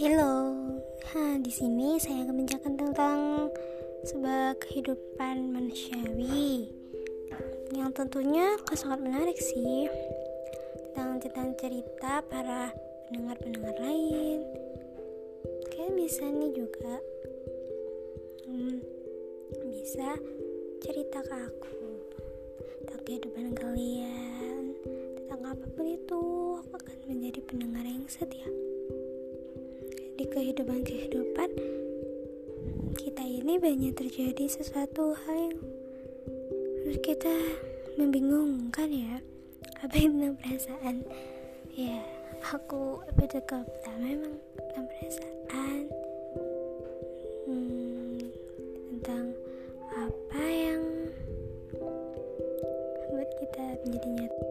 Halo, ha, di sini saya akan menjelaskan tentang sebuah kehidupan manusiawi yang tentunya sangat menarik sih. Tentang tentang cerita para pendengar-pendengar lain. Kayak bisa nih juga hmm, bisa cerita ke aku tentang kehidupan kalian tentang apa pun itu aku akan menjadi pendengar yang setia di kehidupan-kehidupan kita ini banyak terjadi sesuatu hal yang kita membingungkan ya. Apa yang tentang perasaan? Ya aku episode pertama memang tentang perasaan. Hmm, tentang apa yang buat kita menjadi nyata